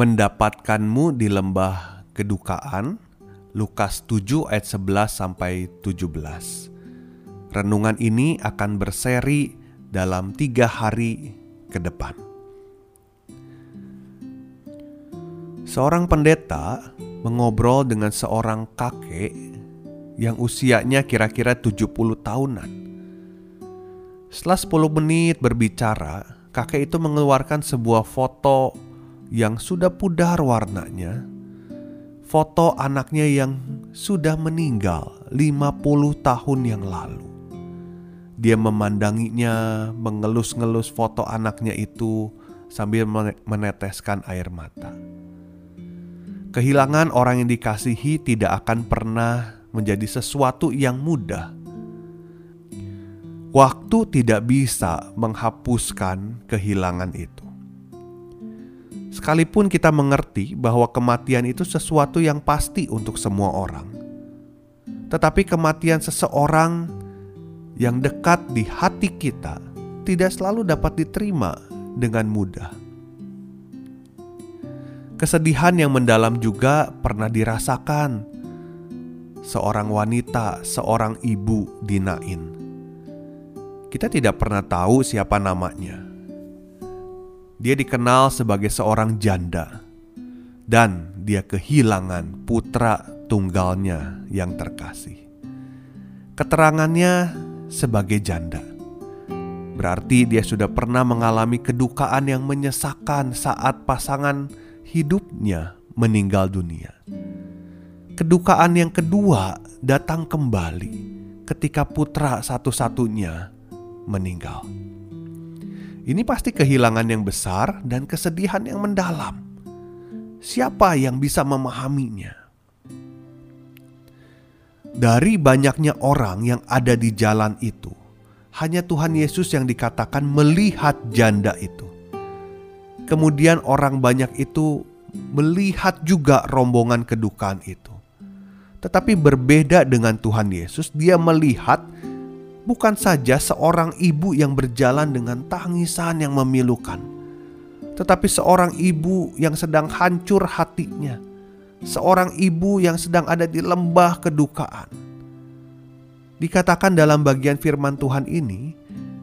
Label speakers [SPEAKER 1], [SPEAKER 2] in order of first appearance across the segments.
[SPEAKER 1] Mendapatkanmu di lembah kedukaan Lukas 7 ayat 11 sampai 17. Renungan ini akan berseri dalam tiga hari ke depan. Seorang pendeta mengobrol dengan seorang kakek yang usianya kira-kira 70 tahunan. Setelah 10 menit berbicara, kakek itu mengeluarkan sebuah foto yang sudah pudar warnanya, foto anaknya yang sudah meninggal 50 tahun yang lalu. Dia memandanginya, mengelus-ngelus foto anaknya itu sambil meneteskan air mata. Kehilangan orang yang dikasihi tidak akan pernah menjadi sesuatu yang mudah. Waktu tidak bisa menghapuskan kehilangan itu. Sekalipun kita mengerti bahwa kematian itu sesuatu yang pasti untuk semua orang, tetapi kematian seseorang yang dekat di hati kita tidak selalu dapat diterima dengan mudah. Kesedihan yang mendalam juga pernah dirasakan seorang wanita, seorang ibu di Nain. Kita tidak pernah tahu siapa namanya dia dikenal sebagai seorang janda, dan dia kehilangan putra tunggalnya yang terkasih. Keterangannya sebagai janda berarti dia sudah pernah mengalami kedukaan yang menyesakkan saat pasangan hidupnya meninggal dunia. Kedukaan yang kedua datang kembali ketika putra satu-satunya meninggal. Ini pasti kehilangan yang besar dan kesedihan yang mendalam. Siapa yang bisa memahaminya? Dari banyaknya orang yang ada di jalan itu, hanya Tuhan Yesus yang dikatakan melihat janda itu. Kemudian, orang banyak itu melihat juga rombongan kedukaan itu, tetapi berbeda dengan Tuhan Yesus. Dia melihat bukan saja seorang ibu yang berjalan dengan tangisan yang memilukan, tetapi seorang ibu yang sedang hancur hatinya, seorang ibu yang sedang ada di lembah kedukaan. Dikatakan dalam bagian firman Tuhan ini,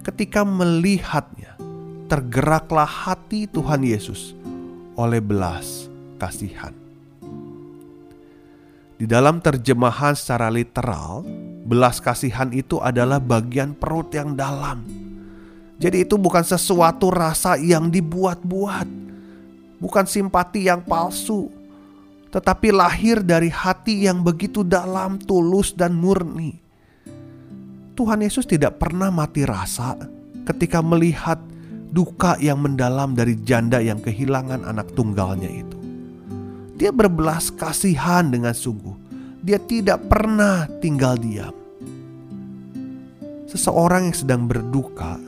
[SPEAKER 1] ketika melihatnya, tergeraklah hati Tuhan Yesus oleh belas kasihan. Di dalam terjemahan secara literal, Belas kasihan itu adalah bagian perut yang dalam. Jadi itu bukan sesuatu rasa yang dibuat-buat. Bukan simpati yang palsu. Tetapi lahir dari hati yang begitu dalam, tulus dan murni. Tuhan Yesus tidak pernah mati rasa ketika melihat duka yang mendalam dari janda yang kehilangan anak tunggalnya itu. Dia berbelas kasihan dengan sungguh dia tidak pernah tinggal diam. Seseorang yang sedang berduka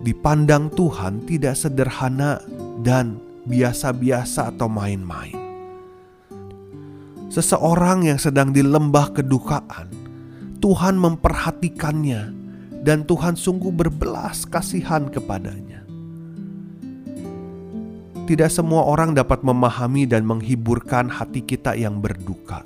[SPEAKER 1] dipandang Tuhan tidak sederhana dan biasa-biasa atau main-main. Seseorang yang sedang di lembah kedukaan, Tuhan memperhatikannya dan Tuhan sungguh berbelas kasihan kepadanya. Tidak semua orang dapat memahami dan menghiburkan hati kita yang berduka.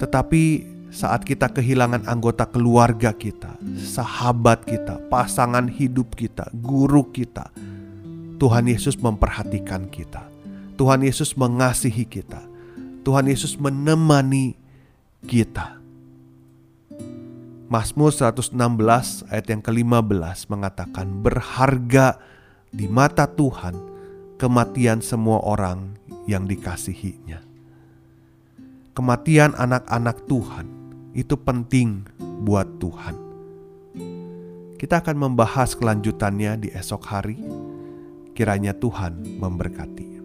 [SPEAKER 1] Tetapi saat kita kehilangan anggota keluarga kita, sahabat kita, pasangan hidup kita, guru kita, Tuhan Yesus memperhatikan kita. Tuhan Yesus mengasihi kita. Tuhan Yesus menemani kita. Mazmur 116 ayat yang ke-15 mengatakan berharga di mata Tuhan kematian semua orang yang dikasihinya. Kematian anak-anak Tuhan itu penting buat Tuhan. Kita akan membahas kelanjutannya di esok hari. Kiranya Tuhan memberkati.